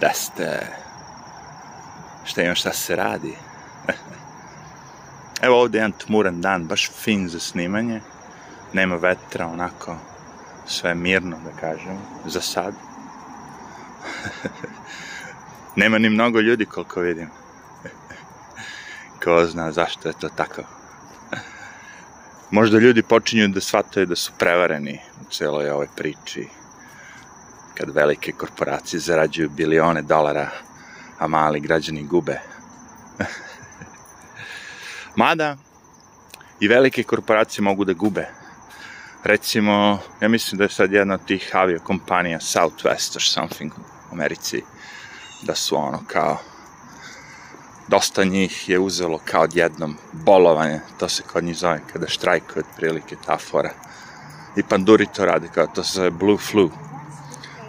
Da ste... Šta ima šta se radi? Evo ovdje jedan tmuran dan, baš fin za snimanje. Nema vetra, onako, sve mirno, da kažem, za sad. Nema ni mnogo ljudi koliko vidim. Ko zna zašto je to tako. Možda ljudi počinju da shvataju da su prevareni u celoj ovoj priči. Kad velike korporacije zarađuju bilione dolara, a mali građani gube. Mada, i velike korporacije mogu da gube. Recimo, ja mislim da je sad jedna od tih aviokompanija Southwest or something u Americi, da su ono kao dosta njih je uzelo kao odjednom bolovanje, to se kod njih zove kada štrajkuje otprilike ta fora. I panduri to radi, kao to se zove blue flu.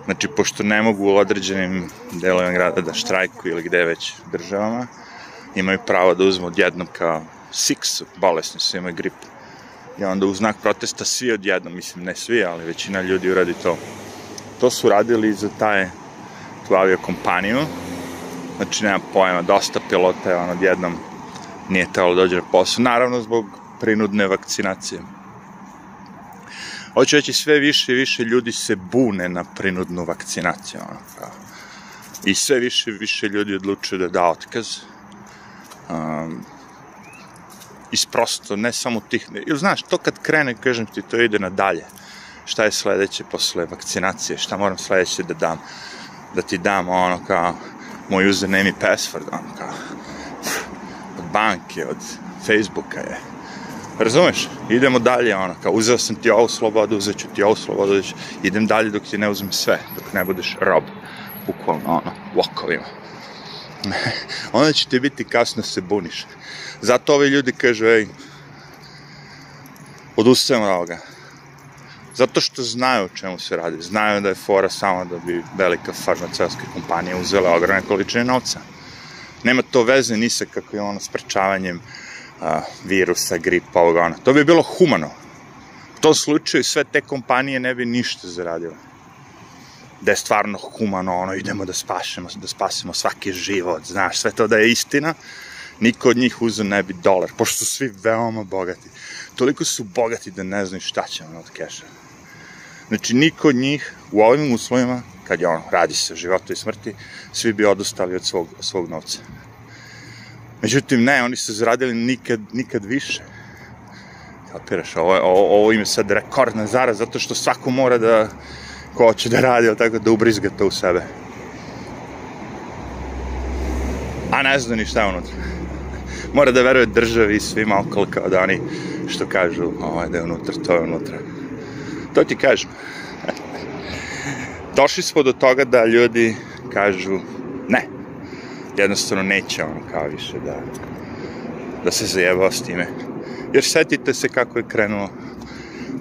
Znači, pošto ne mogu u određenim delovima grada da štrajkuju ili gde već državama, imaju pravo da uzmu odjednom kao su, bolesni su, imaju grip. I onda u znak protesta svi odjednom, mislim ne svi, ali većina ljudi uradi to. To su radili za taj, tu aviokompaniju, znači nema pojma, dosta pilota je on odjednom nije trebalo da dođe na posao, naravno zbog prinudne vakcinacije. Hoću reći, sve više i više ljudi se bune na prinudnu vakcinaciju, ono, kao. I sve više i više ljudi odlučuju da da otkaz. Um, isprosto, ne samo tih, ili znaš, to kad krene, kažem ti, to ide nadalje. Šta je sledeće posle vakcinacije, šta moram sledeće da dam, da ti dam ono kao moj username i password, ono kao od banke, od Facebooka je. Razumeš? Idemo dalje, ono, kao uzeo sam ti ovu slobodu, uzet ću ti ovu slobodu, uzet ću, idem dalje dok ti ne uzmem sve, dok ne budeš rob, bukvalno, ono, vokovima. Onda će ti biti kasno se buniš. Zato ovi ljudi kažu, ej, odustajem od ovoga. Zato što znaju o čemu se radi. Znaju da je fora samo da bi velika farmaceutska kompanija uzela ogromne količine novca. Nema to veze ni sa kako je ono sprečavanjem a, virusa, gripa, ovoga ona. To bi bilo humano. U tom slučaju sve te kompanije ne bi ništa zaradile. Da je stvarno humano, ono, idemo da spašemo, da spasimo svaki život, znaš, sve to da je istina, niko od njih uzeo ne bi dolar, pošto su svi veoma bogati. Toliko su bogati da ne znaju šta će ono od keša. Znači, niko od njih u ovim uslovima, kad je ono, radi se o životu i smrti, svi bi odostali od svog, svog novca. Međutim, ne, oni su zaradili nikad, nikad više. Kapiraš, ovo, ovo, ovo im je sad rekordna zara, zato što svako mora da, ko hoće da radi, tako da ubrizga to u sebe. A ne zna ni šta je unutra. Mora da veruje državi i svima okolo kao da oni što kažu, ovo je da je unutra, to je unutra. To ti kažem. Došli smo do toga da ljudi kažu. Jednostavno neće on kao više da, da se zajebao s time. Jer setite se kako je krenulo.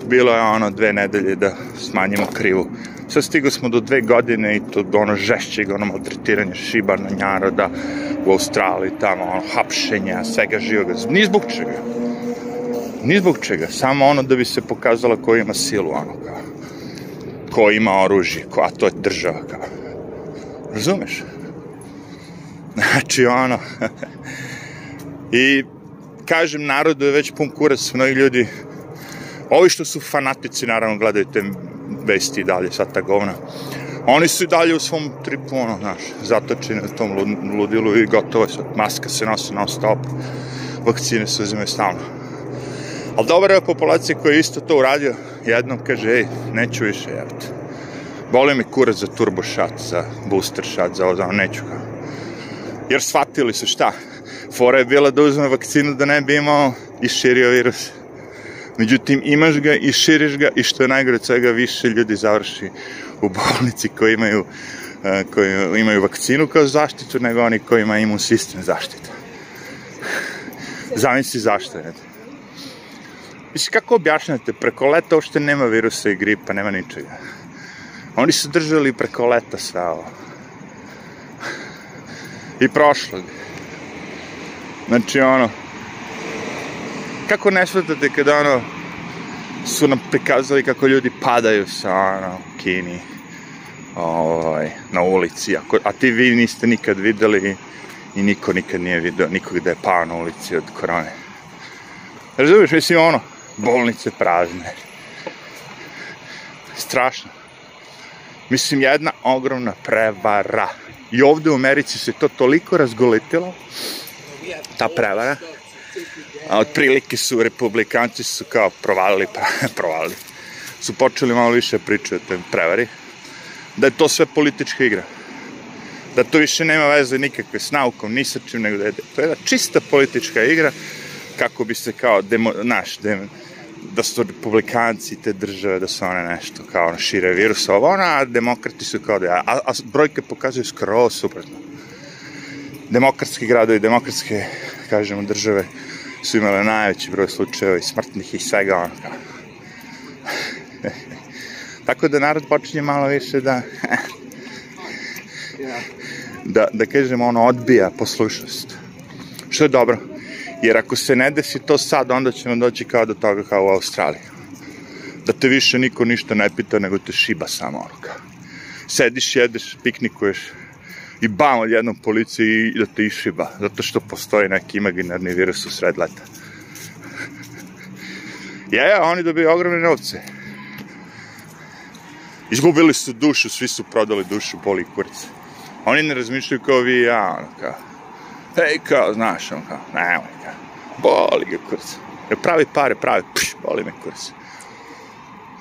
Bilo je ono dve nedelje da smanjimo krivu. Sad stigo smo do dve godine i to do ono žešćeg, ono maltretiranja šibana, naroda u Australiji, tamo, ono, hapšenja, svega živoga. Ni zbog čega Ni zbog čega, samo ono da bi se pokazalo ko ima silu, ono kao. Ko ima oružje, ko, a to je država, kao. Razumeš? Znači, ono... I, kažem, narodu je već pun kurac, mnogi ljudi... Ovi što su fanatici, naravno, gledaju te vesti i dalje, sad ta govna. Oni su i dalje u svom tripu, ono, znaš, zatočeni u tom ludilu i gotovo je sad. Maska se nosi non stop, vakcine se uzimaju stalno. Ali dobra je populacija koja je isto to uradio, jednom kaže, ej, neću više, jevte. Boli mi kurac za turbo shot, za booster shot, za ovo, neću ga. Jer shvatili su šta? Fora je bila da uzme vakcinu da ne bi imao i širio virus. Međutim, imaš ga i širiš ga i što je najgore od svega više ljudi završi u bolnici koji imaju, koji imaju vakcinu kao zaštitu, nego oni koji imaju imun sistem zaštitu. Zamisli zašto, ne? Mislim, kako objašnjate, preko leta uopšte nema virusa i gripa, nema ničega. Oni su držali preko leta sve ovo. I prošlog. Znači, ono, kako ne shvatate kada, ono, su nam prikazali kako ljudi padaju sa, ono, Kini, ovaj, na ulici, ako, a ti vi niste nikad videli i niko nikad nije video nikog da je pao na ulici od korone. Razumiješ, mislim ono, bolnice prazne. Strašno. Mislim, jedna ogromna prevara. I ovde u Americi se to toliko razgoletilo, ta prevara, a otprilike su republikanci su kao provalili, provalili, su počeli malo više pričati o tem prevari, da je to sve politička igra. Da to više nema veze nikakve s naukom, ni sa čim, nego da je to je jedna čista politička igra, kako bi se kao, demo, naš, demo, da su republikanci te države, da su one nešto kao na šire virusa, ovo ona, a demokrati su kao da a, a brojke pokazuju skroz suprotno. Demokratski gradovi, demokratske, kažemo, države su imale najveći broj slučajeva i smrtnih i svega ono kao. Tako da narod počinje malo više da da, da kažemo ono odbija poslušnost. Što je dobro. Jer ako se ne desi to sad, onda ćemo doći kao do toga kao u Australiji. Da te više niko ništa ne pita, nego te šiba samo ono kao. Sediš, jedeš, piknikuješ i bam od jednom policiji i da te išiba. Zato što postoji neki imaginarni virus u sred leta. Je, ja, oni dobiju ogromne novce. Izgubili su dušu, svi su prodali dušu, boli kurac. Oni ne razmišljaju kao vi i ja, ono kao. Hej, kao, znaš, ono kao, nemoj, kao. Boli ga kurac. Pravi pare, pravi, pš, boli me kurac.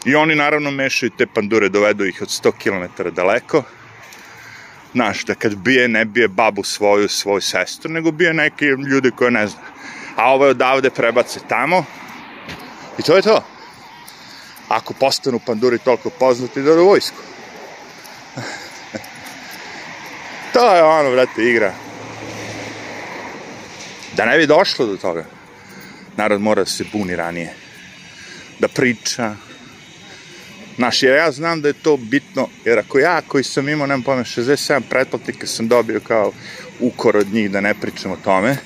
I oni naravno mešaju te pandure, dovedu ih od 100 km daleko. Znaš, da kad bije, ne bije babu svoju, svoju sestru, nego bije neke ljude koje ne zna. A ove odavde prebace tamo. I to je to. Ako postanu panduri toliko poznati, da u vojsku. to je ono, vrate, igra. Da ne bi došlo do toga, narod mora da se buni ranije. Da priča. Znaš, jer ja znam da je to bitno, jer ako ja koji sam imao, nemam pojme, 67 pretplatnika sam dobio kao ukor od njih da ne pričam o tome,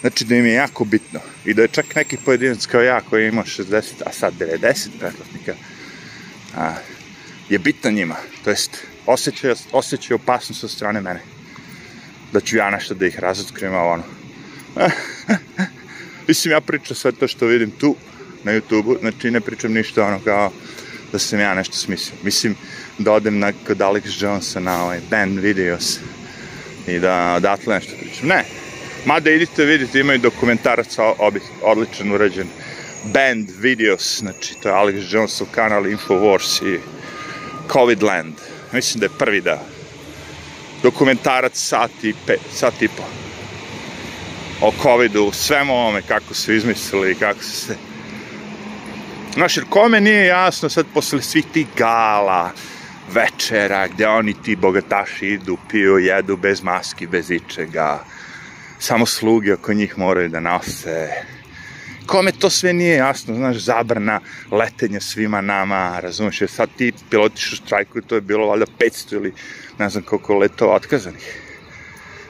znači da im je jako bitno. I da je čak neki pojedinac kao ja koji je imao 60, a sad 90 pretplatnika, a, je bitno njima. To jest, osjećaju, osjećaju opasnost od strane mene. Da ću ja nešto da ih razotkrijem, a ono, Mislim, ja pričam sve to što vidim tu, na YouTube-u, znači ne pričam ništa ono kao da sam ja nešto smislio. Mislim, da odem na, kod Alex Jonesa na ovaj band videos i da odatle nešto pričam. Ne, mada idite vidite, imaju dokumentarac obih, odličan urađen. Band videos, znači to je Alex Jonesov kanal Infowars i Covid Land. Mislim da je prvi deo. Dokumentarac sat i, pe, sat i po o COVID-u, svemu ovome, kako su izmislili, kako su se... Znaš, jer kome nije jasno sad posle svih tih gala, večera, gde oni ti bogataši idu, piju, jedu bez maski, bez ičega, samo sluge oko njih moraju da nose. Kome to sve nije jasno, znaš, zabrana letenja svima nama, razumiješ, jer sad ti pilotiš u štrajku to je bilo valjda 500 ili ne znam koliko letova otkazanih.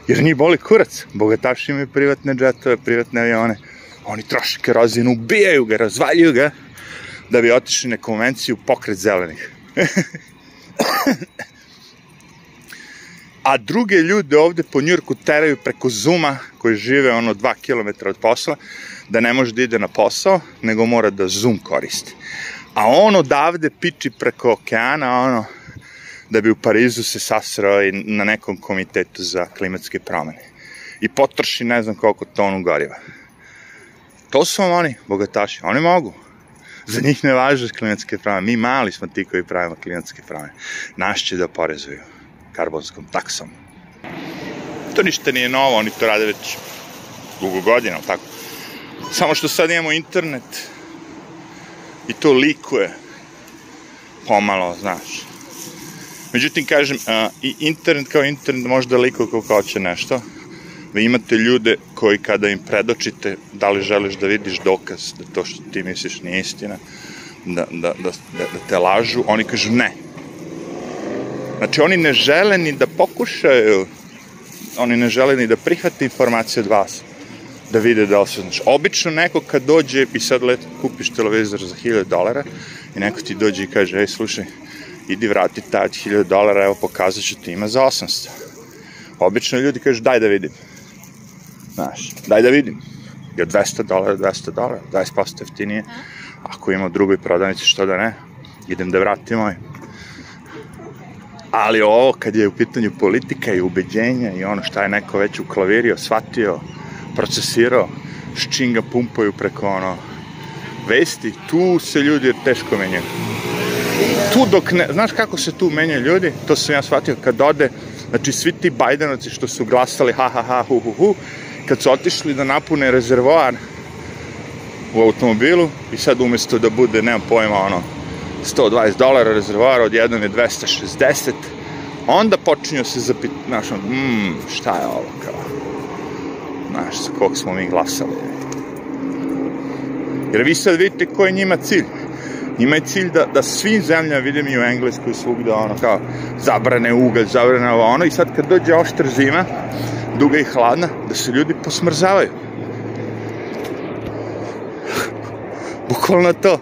Jer njih boli kurac. Bogataši imaju privatne džetove, privatne avione. Oni troše kerozinu, ubijaju ga, razvaljuju ga, da bi otišli na konvenciju pokret zelenih. A druge ljude ovde po Njurku teraju preko Zuma, koji žive ono 2 km od posla, da ne može da ide na posao, nego mora da Zoom koristi. A on odavde piči preko okeana, ono, da bi u Parizu se sasrao i na nekom komitetu za klimatske promene. I potroši ne znam koliko tonu goriva. To su vam oni, bogataši. Oni mogu. Za njih ne važe klimatske promene. Mi mali smo ti koji pravimo klimatske promene. Naš će da porezuju karbonskom taksom. To ništa nije novo, oni to rade već dugo godina, tako. Samo što sad imamo internet i to likuje pomalo, znaš. Međutim, kažem, a, i internet kao internet može da likuje kako hoće nešto. Vi imate ljude koji kada im predočite da li želiš da vidiš dokaz da to što ti misliš nije istina, da, da, da, da, da te lažu, oni kažu ne. Znači, oni ne žele ni da pokušaju, oni ne žele ni da prihvate informacije od vas, da vide da li se, znači, obično neko kad dođe i sad let, kupiš televizor za 1000 dolara i neko ti dođe i kaže, ej, slušaj, idi vrati taj 1000 dolara, evo pokazat ću ti ima za 800. Obično ljudi kažu daj da vidim. Znaš, daj da vidim. Je 200 dolara, 200 dolara, 20% jeftinije. Ako ima u drugoj prodavnici, što da ne, idem da vratim ovaj. Ali ovo, kad je u pitanju politika i ubeđenja i ono šta je neko već uklavirio, shvatio, procesirao, s čim ga pumpaju preko ono, vesti, tu se ljudi teško menjaju. Tu dok ne, znaš kako se tu menjaju ljudi? To sam ja shvatio kad ode, znači svi ti Bajdenovci što su glasali ha ha ha hu hu hu, kad su otišli da napune rezervoar u automobilu i sad umesto da bude, nemam pojma, ono, 120 dolara rezervoar, odjednom je 260, onda počinju se zapit, znaš, on, mm, šta je ovo, kao, znaš, za kog smo mi glasali. Jer vi sad vidite koji je njima cilj. Njima je cilj da, da svim zemljama, vidim i u Engleskoj svugde, ono, kao, zabrane ugalj, zabrane ovo, ono, i sad kad dođe oštra zima, duga i hladna, da se ljudi posmrzavaju. Bukvalno to.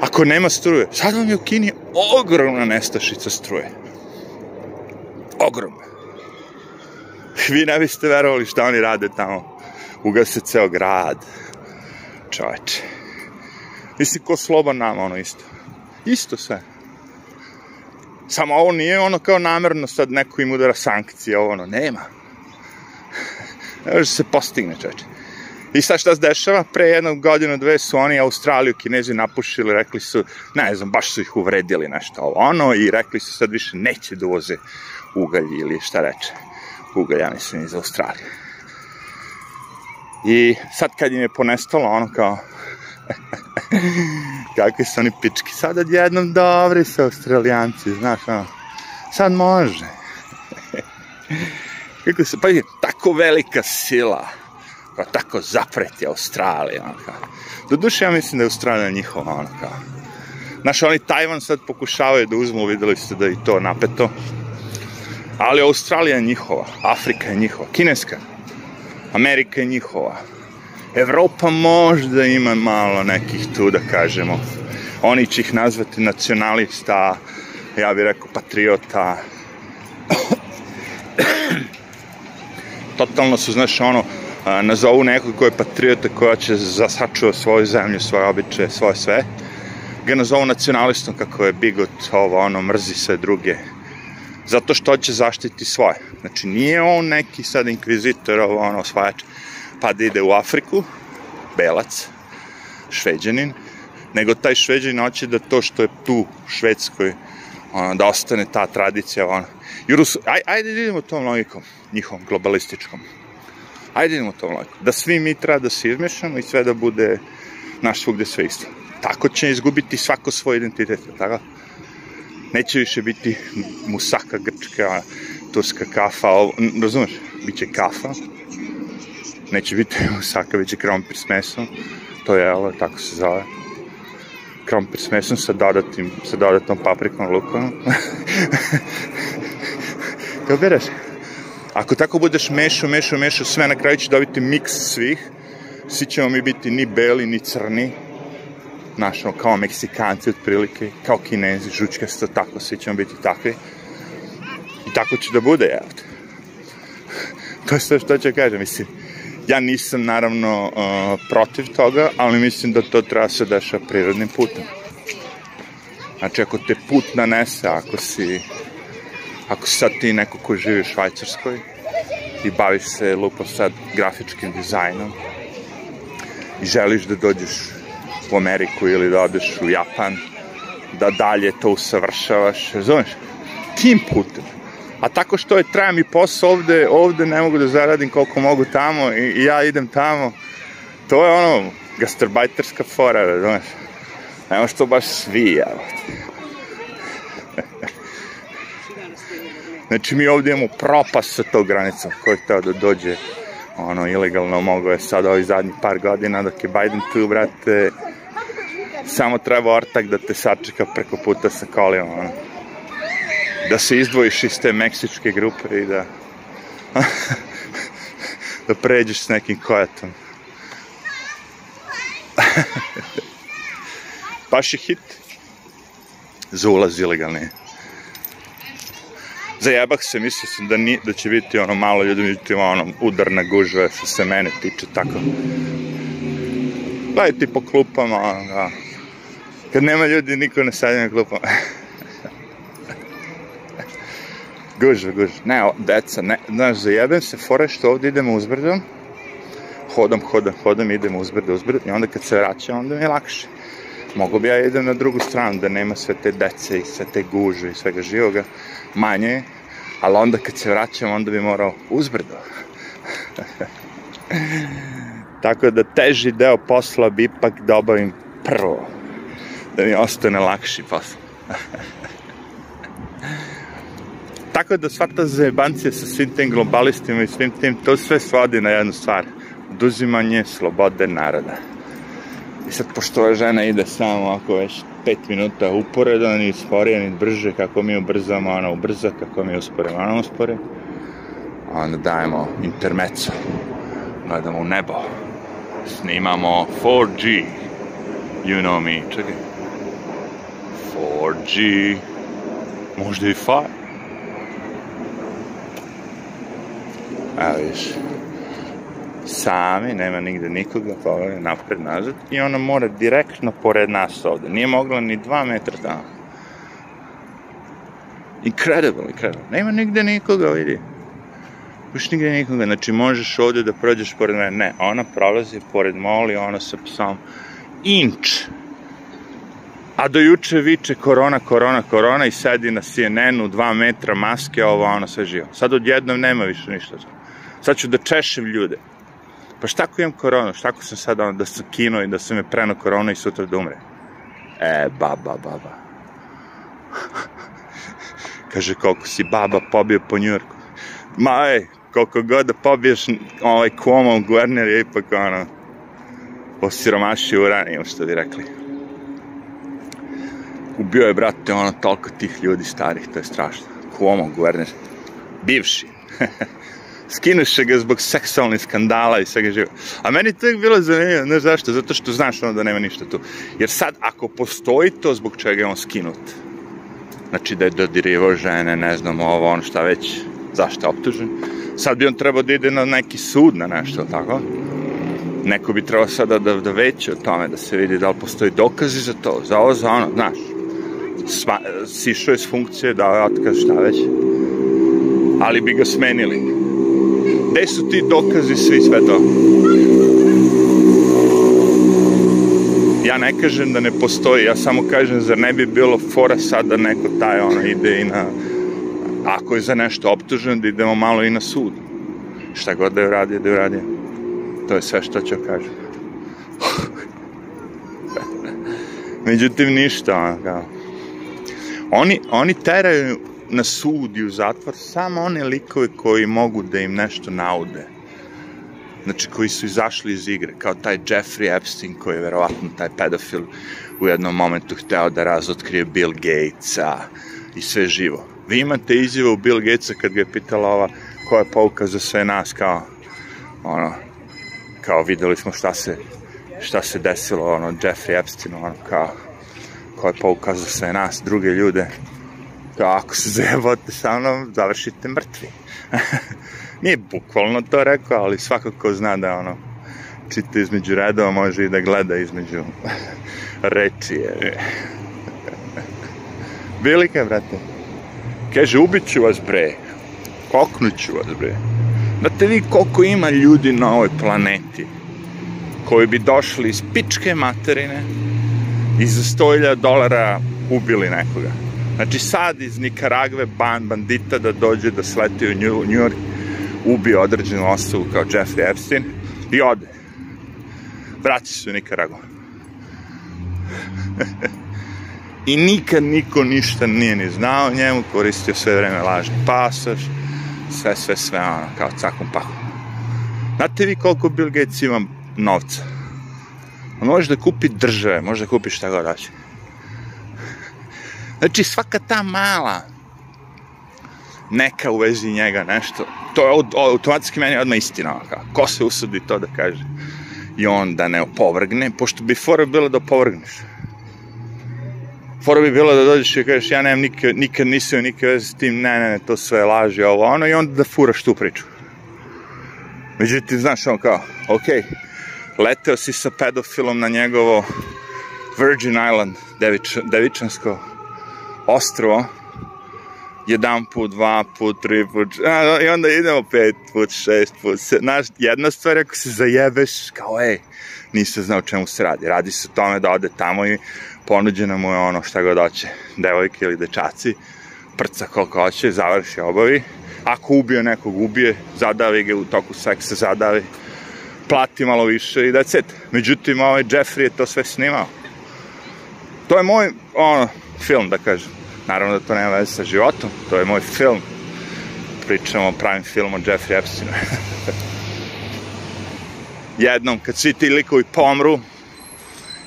Ako nema struje, sad vam je u Kini ogromna nestašica struje. Ogromna. Vi ne biste verovali šta oni rade tamo. Ugase ceo grad. Čoveče. Mislim, ko sloban nama, ono isto. Isto sve. Samo ovo nije ono kao namerno sad neko im udara sankcije, ovo ono, nema. Ne može se postigne, čoveče. I sad šta se dešava? Pre jednog godinu, dve su oni Australiju, Kinezi napušili, rekli su, ne znam, baš su ih uvredili nešto ovo, ono, i rekli su sad više neće da uvoze ugalj ili šta reče. Ugalj, ja mislim, iz Australije. I sad kad im je ponestalo, ono kao, kakvi su oni pički, sad odjednom dobri su Australijanci, znaš, ono, sad može. Kako se, pa je tako velika sila, kao tako zapreti Australija, ono kao. Doduše, ja mislim da je Australija njihova, ono kao. Znaš, oni Tajvan sad pokušavaju da uzmu, videli ste da je to napeto. Ali Australija je njihova, Afrika je njihova, kineska, Amerika je njihova. Evropa možda ima malo nekih tu, da kažemo. Oni će ih nazvati nacionalista, ja bih rekao patriota. Totalno su, znaš, ono, nazovu nekog ko je patriota, koja će zasačuva svoju zemlju, svoje običaje, svoje sve. Ga nazovu nacionalistom kako je bigot, ovo, ono, mrzi sve druge. Zato što će zaštiti svoje. Znači, nije on neki sad inkvizitor, ovo, ono, osvajač, pa da ide u Afriku, belac, šveđanin, nego taj šveđanin hoće da to što je tu u Švedskoj, ono, da ostane ta tradicija, ono. Jurus, aj, ajde da idemo tom logikom, njihovom globalističkom. Ajde idemo tom logikom. Da svi mi treba da se izmešamo i sve da bude naš svugde sve isto. Tako će izgubiti svako svoj identitet, tako? Neće više biti musaka, grčka, turska kafa, ovo, razumeš? Biće kafa, neće biti musaka, bit će krompir s mesom, to je, ovo, tako se zove. Krompir s mesom sa dodatim, sa dodatnom paprikom, lukom. Kao bereš? Ako tako budeš mešao, mešao, mešao, sve na kraju će dobiti miks svih, svi ćemo mi biti ni beli, ni crni, znaš, kao Meksikanci otprilike, kao Kinezi, žučkasto, tako, svi ćemo biti takvi. I tako će da bude, te. To je sve što ću kažem, mislim, ja nisam naravno uh, protiv toga, ali mislim da to treba se dešava prirodnim putem. Znači, ako te put nanese, ako si, ako sad ti neko ko živi u Švajcarskoj i baviš se lupo sad grafičkim dizajnom i želiš da dođeš u Ameriku ili da odeš u Japan, da dalje to usavršavaš, razumeš? Tim putem. A tako što je traja mi posao ovde, ovde ne mogu da zaradim koliko mogu tamo i, i ja idem tamo. To je ono, gastarbajterska fora, razumeš? Nemo što baš svi, evo. znači mi ovde imamo propast sa tog granicom, ko je hteo da dođe ono, ilegalno mogo je sad ovih zadnjih par godina dok je Biden tu, brate, samo treba ortak da te sačeka preko puta sa kolima, ono. Da se izdvojiš iz te meksičke grupe i da da pređeš s nekim kojatom. Baš je hit. za ulaz ilegalni. Zajebah se, mislio sam da, ni, da će biti ono malo ljudi, međutim ono udarna gužva što se mene tiče, tako. Gledajte po klupama, ono, da. Kad nema ljudi, niko ne sedi na klupama. gužva, gužva. Ne, o, deca, ne, znaš, zajebem se, fore što ovdje idemo uzbrdom, hodam, hodam, hodam, idem uzbrdo, uzbrdo, i onda kad se vraćam, onda mi je lakše. Mogu bi ja idem na drugu stranu, da nema sve te dece i sve te guže i svega živoga, manje je, ali onda kad se vraćam, onda bi morao uzbrdo. Tako da teži deo posla bi ipak da obavim prvo, da mi ostane lakši posao. Tako da sva ta zajebancija sa svim tim globalistima i svim tim, to sve svodi na jednu stvar. Oduzimanje slobode naroda. I sad, pošto ova žena ide samo ako već pet minuta uporedo, ni sporije, ni brže, kako mi ubrzamo, ona ubrza, kako mi usporimo, ona uspore. Onda dajemo intermeco. Gledamo u nebo. Snimamo 4G. You know me. Čekaj. 4G. Možda i 5. Evo viš. Sami, nema nigde nikoga, pogledaj napred, nazad. I ona mora direktno pored nas ovde. Nije mogla ni dva metra tamo. Incredible, incredible. Nema nigde nikoga, vidi. Baš nigde nikoga. Znači, možeš ovde da prođeš pored mene. Ne, ona prolazi pored moli, ona sa psom. Inč. A do juče viče korona, korona, korona i sedi na CNN-u, dva metra, maske, ovo, ono, sve živo. Sad odjednom nema više ništa. Sad ću da češem ljude. Pa šta ako imam koronu? Šta ako sam sad da sam kino i da sam me preno korona i sutra da umre? E, baba, baba. Kaže, koliko si baba pobio po Njurku. Ma, ej, koliko god da pobiješ ovaj Cuomo guverner je ipak ono, osiromašio uranijom, što bi rekli. Ubio je, brate, ono, toliko tih ljudi starih, to je strašno. Cuomo guverner. Bivši. skinuše ga zbog seksualnih skandala i svega živa. A meni to je bilo zanimljivo, znaš zašto? Zato što znaš ono da nema ništa tu. Jer sad, ako postoji to zbog čega je on skinut, znači da je dodirivao žene, ne znam, ovo, ono šta već, zašto je optužen, sad bi on trebao da ide na neki sud na nešto, tako? Neko bi trebao sada da, da veće o tome, da se vidi da li postoji dokazi za to, za ovo, za ono, znaš. Sva, sišao je s funkcije, dao je otkaz, šta već. Ali bi ga smenili gde su ti dokazi svi sve to? Ja ne kažem da ne postoji, ja samo kažem zar ne bi bilo fora sad da neko taj ono ide i na ako je za nešto optužen da idemo malo i na sud šta god da je uradio, da je uradio to je sve što ću kažem međutim ništa ono, kao. oni, oni teraju na sud i u zatvor samo one likove koji mogu da im nešto naude. Znači, koji su izašli iz igre, kao taj Jeffrey Epstein, koji je verovatno taj pedofil u jednom momentu hteo da razotkrije Bill Gatesa i sve živo. Vi imate izjavu Bill Gatesa kad ga je pitala ova koja je pouka za sve nas, kao, ono, kao videli smo šta se, šta se desilo, ono, Jeffrey Epstein, ono, kao, koja je pouka za sve nas, druge ljude, ako se zajebate sa mnom, završite mrtvi. Nije bukvalno to rekao, ali svakako zna da ono, čita između redova, može i da gleda između reči. Je. Velike, brate. Kaže, ubiću vas, bre. Koknuću vas, bre. Znate vi koliko ima ljudi na ovoj planeti koji bi došli iz pičke materine i za 100.000 dolara ubili nekoga. Znači sad iz Nikaragve ban, bandita da dođe da sleti u New, New York, ubije određenu osobu kao Jeffrey Epstein i ode. Vraća se u Nikaragu. I nikad niko ništa nije ni znao njemu, koristio sve vreme lažni pasaž, sve, sve, sve, ono, kao cakom pahom. Znate vi koliko Bill Gates ima novca? On može da kupi države, može da kupi šta god daće. Znači, svaka ta mala neka u vezi njega nešto, to je automatski meni odmah istina. Kao, ko se usudi to da kaže? I on da ne opovrgne, pošto bi fora bilo da opovrgneš. fora bi bilo da dođeš i kažeš ja nemam nikad, nikad nisam nikad veze s tim, ne, ne, ne, to sve laži, ovo, ono, i onda da furaš tu priču. Međutim, znaš, on kao, okej, okay, leteo si sa pedofilom na njegovo Virgin Island, devič, devičansko ostrovo, jedan put, dva put, tri put, a, i onda idemo pet put, šest put, se, znaš, jedna stvar ako se zajebeš, kao, ej, nisam znao čemu se radi, radi se o tome da ode tamo i ponuđeno mu je ono šta god hoće, devojke ili dečaci, prca koliko hoće, završi obavi, ako ubije nekog, ubije, zadavi ga u toku seksa, zadavi, plati malo više i that's it. Međutim, ovaj Jeffrey je to sve snimao. To je moj, ono, film, da kažem. Naravno da to nema veze sa životom, to je moj film. Pričamo o pravim film o Jeffrey Epsteinu. Jednom, kad svi ti likovi pomru,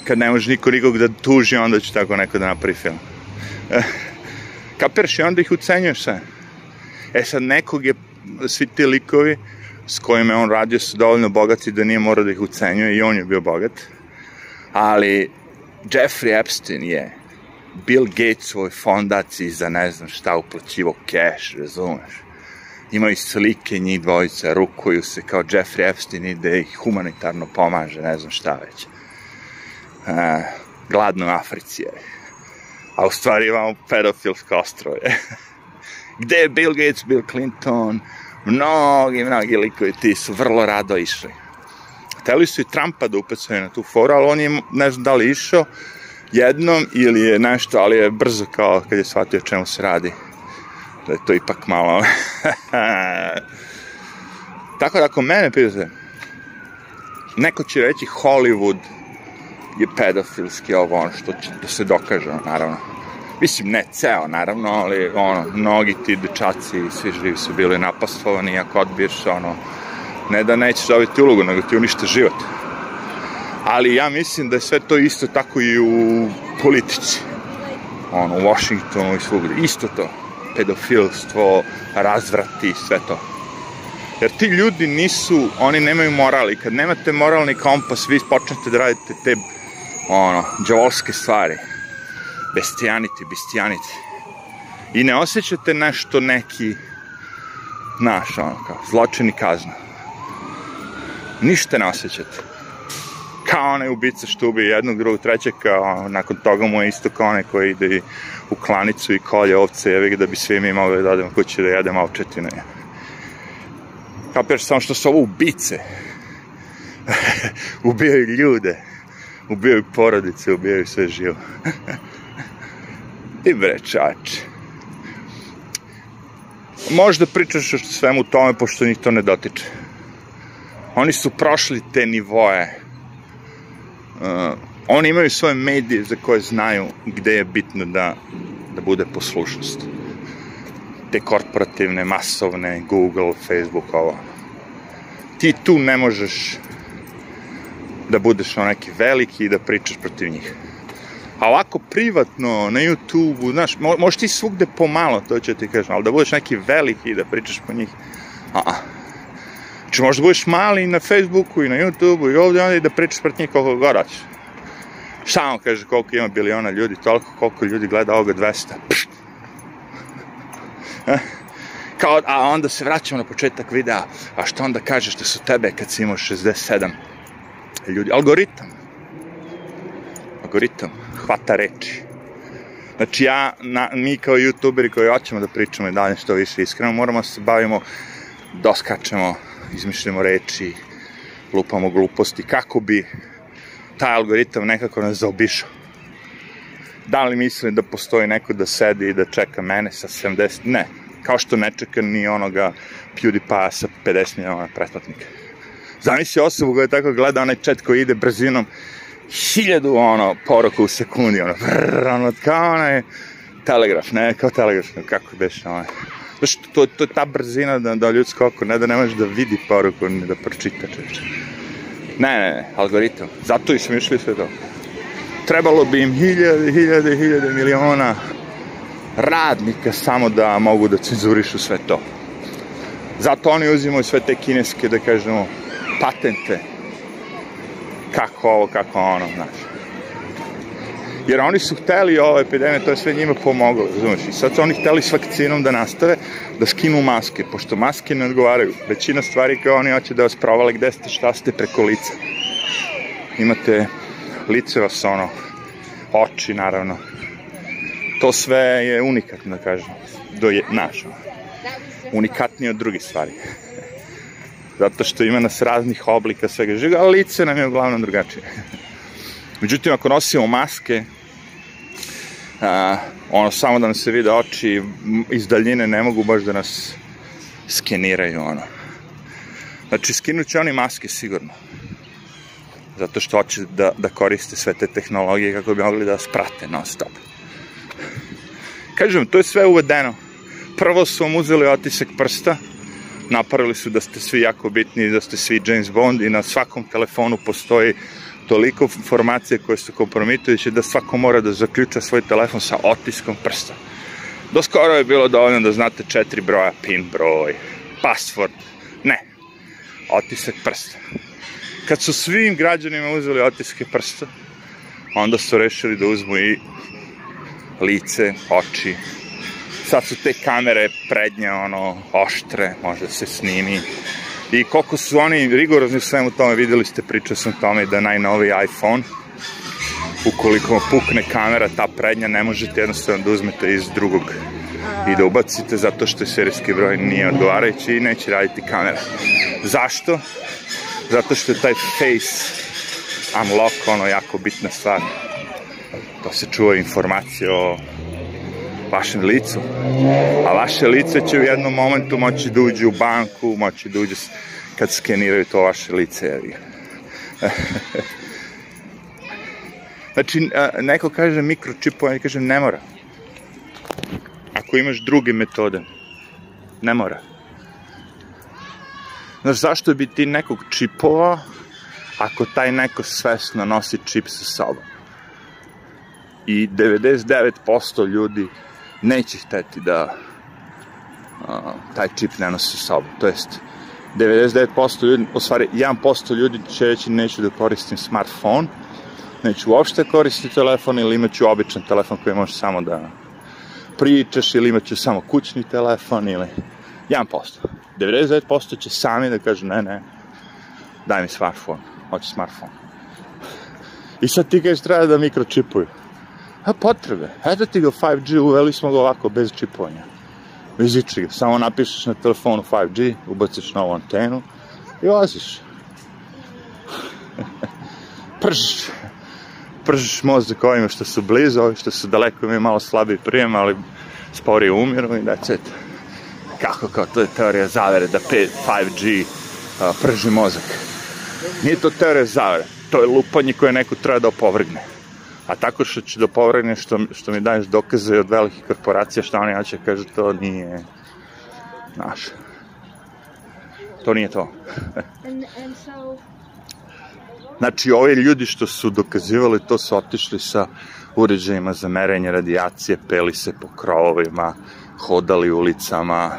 kad ne može niko nikog da tuži, onda će tako neko da napravi film. Kapiraš i onda ih ucenjuješ sve. E sad, nekog je, svi ti likovi s kojima je on radio su dovoljno bogati da nije morao da ih ucenjuje i on je bio bogat. Ali Jeffrey Epstein je Bill Gates svoj fondaciji za ne znam šta uplaćivo cash, razumeš? Imaju slike njih dvojica, rukuju se kao Jeffrey Epstein ide ih humanitarno pomaže, ne znam šta već. Uh, gladno u Africi je. A u stvari imamo pedofilsko ostrove. Gde je Bill Gates, Bill Clinton, mnogi, mnogi likovi ti su vrlo rado išli. Hteli su i Trumpa da upecaju na tu foru, ali on je, ne znam da li išao, jednom ili je nešto, ali je brzo kao kad je shvatio čemu se radi. Da je to ipak malo... Tako da ako mene pitate, neko će reći Hollywood je pedofilski ovo ono što će da se dokaže, naravno. Mislim, ne ceo, naravno, ali ono, mnogi ti dečaci i svi živi su bili napastovani, ako odbiješ, ono, ne da nećeš dobiti ulogu, nego ti unište život ali ja mislim da je sve to isto tako i u politici. Ono, u Washingtonu i svugde. Isto to. Pedofilstvo, razvrati, sve to. Jer ti ljudi nisu, oni nemaju morali. Kad nemate moralni kompas, vi počnete da radite te, ono, džavolske stvari. Bestijaniti, bestijaniti. I ne osjećate nešto neki, naš, ono, kao, zločini kazna. Ništa ne osjećate kao onaj ubica što ubije jednog, drugog, trećeg, kao nakon toga mu je isto kao onaj koji ide u klanicu i kolje ovce, jevi da bi svi mi mogli da odemo kući da jedemo ovčetine. Kapiraš samo što su ovo ubice. ubijaju ljude, ubijaju porodice, ubijaju sve živo. I bre, čač. Možda pričaš o svemu tome, pošto njih to ne dotiče. Oni su prošli te nivoje uh, oni imaju svoje medije za koje znaju gde je bitno da, da bude poslušnost. Te korporativne, masovne, Google, Facebook, ovo. Ti tu ne možeš da budeš on neki veliki i da pričaš protiv njih. A ovako privatno, na YouTube-u, znaš, mo možeš ti svugde pomalo, to ću ti kažem, ali da budeš neki veliki i da pričaš po njih, a, -a. Znači možda budeš mali na Facebooku i na YouTubeu i ovdje onda i da pričaš pred njih koliko god hoćeš. Šta on kaže koliko ima biliona ljudi, toliko koliko ljudi gleda ovoga 200. Kao, a onda se vraćamo na početak videa, a što onda kažeš da su tebe kad si imao 67 ljudi? Algoritam. Algoritam. Hvata reči. Znači ja, na, mi kao youtuberi koji hoćemo da pričamo i dalje što više iskreno, moramo se bavimo, doskačemo izmišljamo reči, lupamo gluposti, kako bi taj algoritam nekako nas zaobišao. Da li mislim da postoji neko da sedi i da čeka mene sa 70? Ne. Kao što ne čeka ni onoga PewDiePie sa 50 miliona pretplatnika. Zamisli osobu koja tako gleda onaj chat koji ide brzinom hiljadu ono poruka u sekundi, ono, brrr, ono, kao onaj telegraf, ne, kao telegraf, kako beš, ono, Znaš, to, to je ta brzina da, da ljudsko oko, ne da ne možeš da vidi poruku, ni da pročita čeče. Ne, ne, ne, algoritam. Zato i smišli sve to. Trebalo bi im hiljade, hiljade, hiljade miliona radnika samo da mogu da cenzurišu sve to. Zato oni uzimaju sve te kineske, da kažemo, patente. Kako ovo, kako ono, znaš. Jer oni su hteli ove epidemije, to je sve njima pomoglo, razumeš? I sad su oni hteli s vakcinom da nastave, da skinu maske, pošto maske ne odgovaraju. Većina stvari koje oni hoće da vas provale gde ste, šta ste preko lica. Imate lice vas ono, oči naravno. To sve je unikatno, da kažem, do je, naš, unikatnije od drugih stvari. Zato što ima nas raznih oblika svega žiga, ali lice nam je uglavnom drugačije. Međutim, ako nosimo maske, a, ono, samo da nam se vide oči, iz daljine ne mogu baš da nas skeniraju, ono. Znači, skinut će oni maske sigurno. Zato što hoće da, da koriste sve te tehnologije kako bi mogli da vas prate non stop. Kažem, to je sve uvedeno. Prvo su vam uzeli otisak prsta, napravili su da ste svi jako bitni, da ste svi James Bond i na svakom telefonu postoji toliko informacije koje su kompromitujuće da svako mora da zaključa svoj telefon sa otiskom prsta. Do skoro je bilo dovoljno da znate četiri broja, pin broj, password. Ne, otisak prsta. Kad su svim građanima uzeli otiske prsta, onda su rešili da uzmu i lice, oči. Sad su te kamere prednje, ono, oštre, može se snimi I koliko su oni rigorozni u svemu tome, videli ste, pričao sam tome da najnoviji iPhone, ukoliko pukne kamera, ta prednja, ne možete jednostavno da uzmete iz drugog i da ubacite, zato što je serijski broj nije odgovarajući i neće raditi kamera. Zašto? Zato što je taj face unlock ono jako bitna stvar. To se čuva informacije o vašem licu. A vaše lice će u jednom momentu moći da uđe u banku, moći da uđe kad skeniraju to vaše lice. znači, neko kaže mikročipovanje, kažem ne mora. Ako imaš druge metode, ne mora. Znaš, zašto bi ti nekog čipova ako taj neko svesno nosi čip sa sobom? I 99% ljudi neće hteti da a, taj čip ne nosi sa sobom. To jest, 99% ljudi, u stvari 1% ljudi će reći neću da koristim smartphone, neću uopšte koristiti telefon ili imaću običan telefon koji može samo da pričaš ili imaću samo kućni telefon ili 1%. 99% će sami da kažu ne, ne, daj mi smartphone, hoću smartphone. I sad ti kažeš treba da mikročipuju. A potrebe. Eto ti ga 5G, uveli smo ga ovako, bez čipovanja. Bez ičega. Samo napišeš na telefonu 5G, ubaciš novu antenu i voziš. pržiš. Pržiš mozak ovima što su blizu, ovi što su daleko imaju malo slabiji prijem, ali sporije umiru i that's it. Kako kao, to je teorija zavere da 5G uh, prži mozak. Nije to teorija zavere, to je lupanje koje neko treba da opovrgne. A tako što ću da povregne što, što mi daješ dokaze od velikih korporacija, što oni hoće kažu to nije naš. To nije to. And, and so, Znači, ovi ljudi što su dokazivali to su otišli sa uređajima za merenje radijacije, peli se po krovovima, hodali ulicama,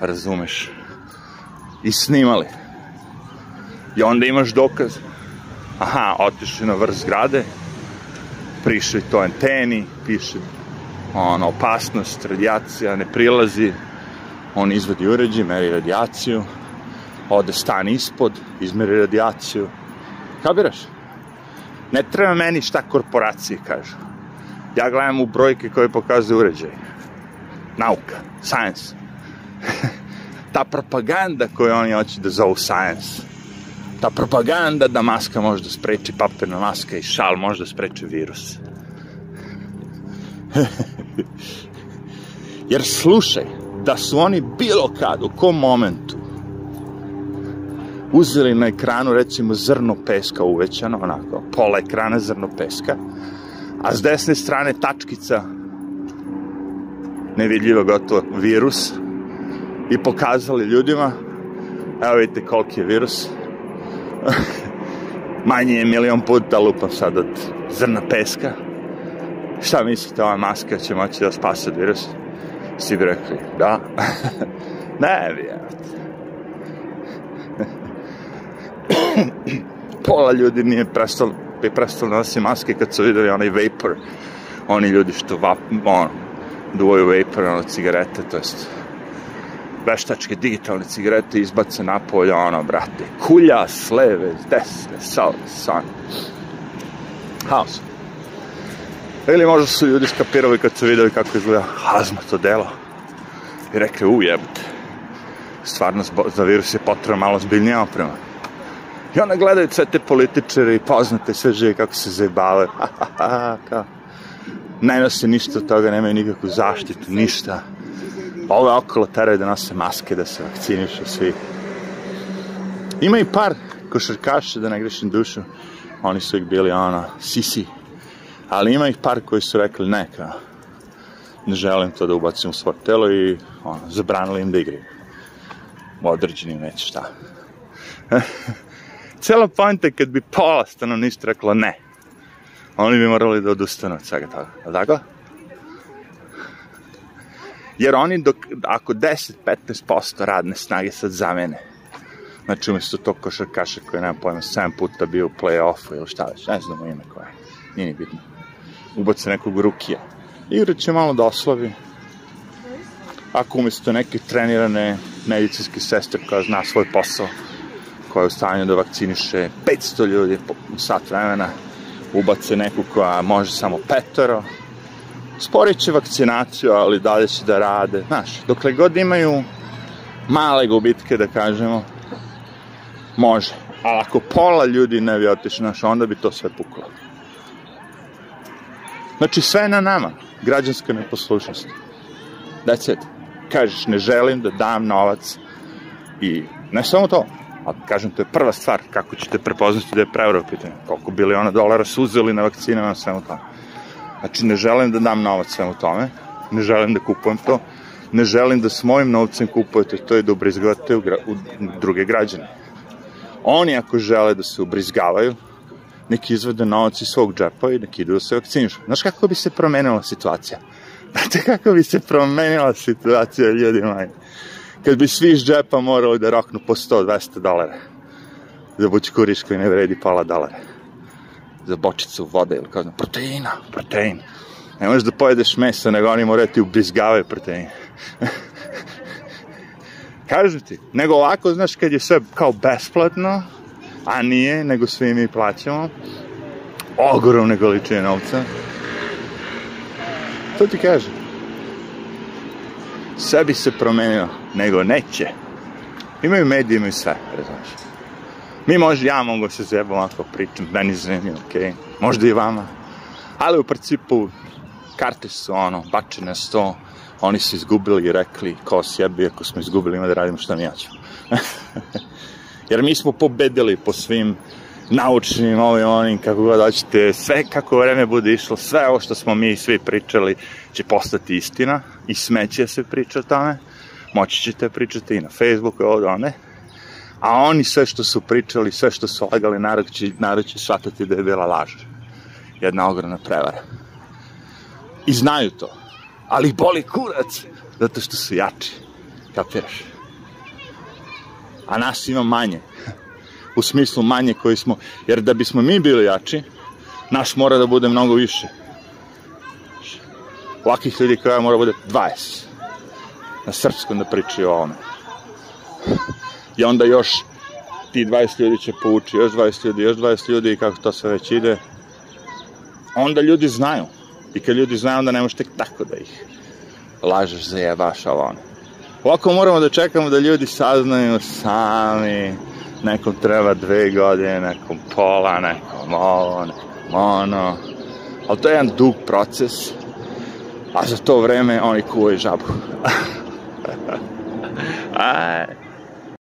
razumeš, i snimali. I onda imaš dokaz. Aha, otišli na vrh zgrade, prišli to anteni, piše ono, opasnost, radijacija, ne prilazi, on izvadi uređaj, meri radijaciju, ode stan ispod, izmeri radijaciju. Kabiraš? Ne treba meni šta korporacije kažu. Ja gledam u brojke koje pokazuju uređaj. Nauka, science. Ta propaganda koju oni hoće da zovu science. Ta propaganda da maska može da spreči papirna maska i šal može da spreči virus. Jer slušaj, da su oni bilo kad, u kom momentu, uzeli na ekranu recimo zrno peska uvećano, onako, pola ekrana zrno peska, a s desne strane tačkica nevidljivo gotovo virus i pokazali ljudima evo vidite koliki je virus manji je milion puta lupam sad od zrna peska. Šta mislite ova maska će moći da spase od virusa? Svi bi rekli da. Ne vjerujete pola ljudi nije prestalo, bi prestali da nosi maske kad su videli onaj vapor, oni ljudi što vap, ono, duvaju vapor, ono, cigarete, to jest veštačke digitalne cigarete izbace napolje, ono, brate, kulja s leve, s desne, sa san. Haos. Ili možda su ljudi skapirali kad su videli kako izgleda hazma to delo i rekli, u jebate, stvarno za virus je potrebno malo zbiljnija oprema. I onda gledaju sve te političare i poznate sve žive kako se zajebavaju. kao. Ne nose ništa od toga, nemaju nikakvu zaštitu, ništa. Ove okolo teraju da nose maske, da se vakcinišu svi. Ima i par košarkaša, da ne grešim dušu. Oni su ih bili, ono, sisi. Ali ima ih par koji su rekli, ne, kao, ne želim to da ubacim u svoje telo i ono, zabranili im da igraju. U određenim već šta. Cela pojenta kad bi pola stanovništva reklo ne, oni bi morali da odustanu od svega toga. Je tako? Jer oni, dok, ako 10-15% radne snage sad zamene, znači umjesto tog košarkaša koji nema pojma 7 puta bio u play-offu ili šta već, ne znamo ime koje, nije ni bitno. Ubace nekog rukija. Igra će malo da oslavi. Ako umjesto neke trenirane medicinske sestre koja zna svoj posao, koja je u stanju da vakciniše 500 ljudi po sat vremena, ubace neku koja može samo petoro, sporit će vakcinaciju, ali dalje će da rade. Znaš, dokle god imaju male gubitke, da kažemo, može. Ali ako pola ljudi ne bi otišli, znaš, onda bi to sve puklo. Znači, sve je na nama. Građanska neposlušnost. That's. Kažeš, ne želim da dam novac i ne samo to, a kažem, to je prva stvar, kako ćete prepoznati da je preuro pitanje, koliko biliona dolara su uzeli na vakcinama, svemu tome. Znači, ne želim da dam novac svemu tome, ne želim da kupujem to, ne želim da s mojim novcem kupujete to i da ubrizgavate u, u druge građane. Oni ako žele da se ubrizgavaju, neki izvede novac iz svog džepa i neki idu da se vakcinišu. Znaš kako bi se promenila situacija? Znate kako bi se promenila situacija, ljudi moji? Kad bi svi iz džepa morali da roknu po 100-200 dolara za bućkuriš koji ne vredi pola dolara. Za bočicu vode ili kao proteina, protein. Ne možeš da pojedeš meso, nego oni moraju ti ubrizgavaju protein. Kažu ti, nego ovako, znaš, kad je sve kao besplatno, a nije, nego svi mi plaćamo, ogromne količine novca, to ti kaže. Sve bi se promenilo, nego neće. Imaju medije, imaju sve, razumiješ. Mi možda, ja mogu se zebam ako pričam, meni zanimljivo, okej, okay. možda i vama. Ali u principu, karte su ono, bačene sto, oni su izgubili i rekli, ko sjebi, ako smo izgubili, ima da radimo šta mi ja ću. Jer mi smo pobedili po svim naučnim, ovim, onim, kako god hoćete, sve kako vreme bude išlo, sve ovo što smo mi svi pričali će postati istina i smeće se priča o tome, moći ćete pričati i na Facebooku, ovde, one, a oni sve što su pričali, sve što su lagali, narod će, narod će shvatati da je bila laž. Jedna ogromna prevara. I znaju to. Ali boli kurac, zato što su jači. Kapiraš? A nas ima manje u smislu manje koji smo, jer da bismo mi bili jači, naš mora da bude mnogo više. Ovakih ljudi koja mora bude 20. Na srpskom da pričaju o ovome. I onda još ti 20 ljudi će povući, još 20 ljudi, još 20 ljudi i kako to sve već ide. Onda ljudi znaju. I kad ljudi znaju, onda ne možeš tek tako da ih lažeš, zajebaš, ovo ono. Ovako moramo da čekamo da ljudi saznaju sami, nekom treba dve godine, nekom pola, nekom ovo, nekom ono. Ali to je jedan dug proces, a za to vreme oni kuvaju žabu. Aj.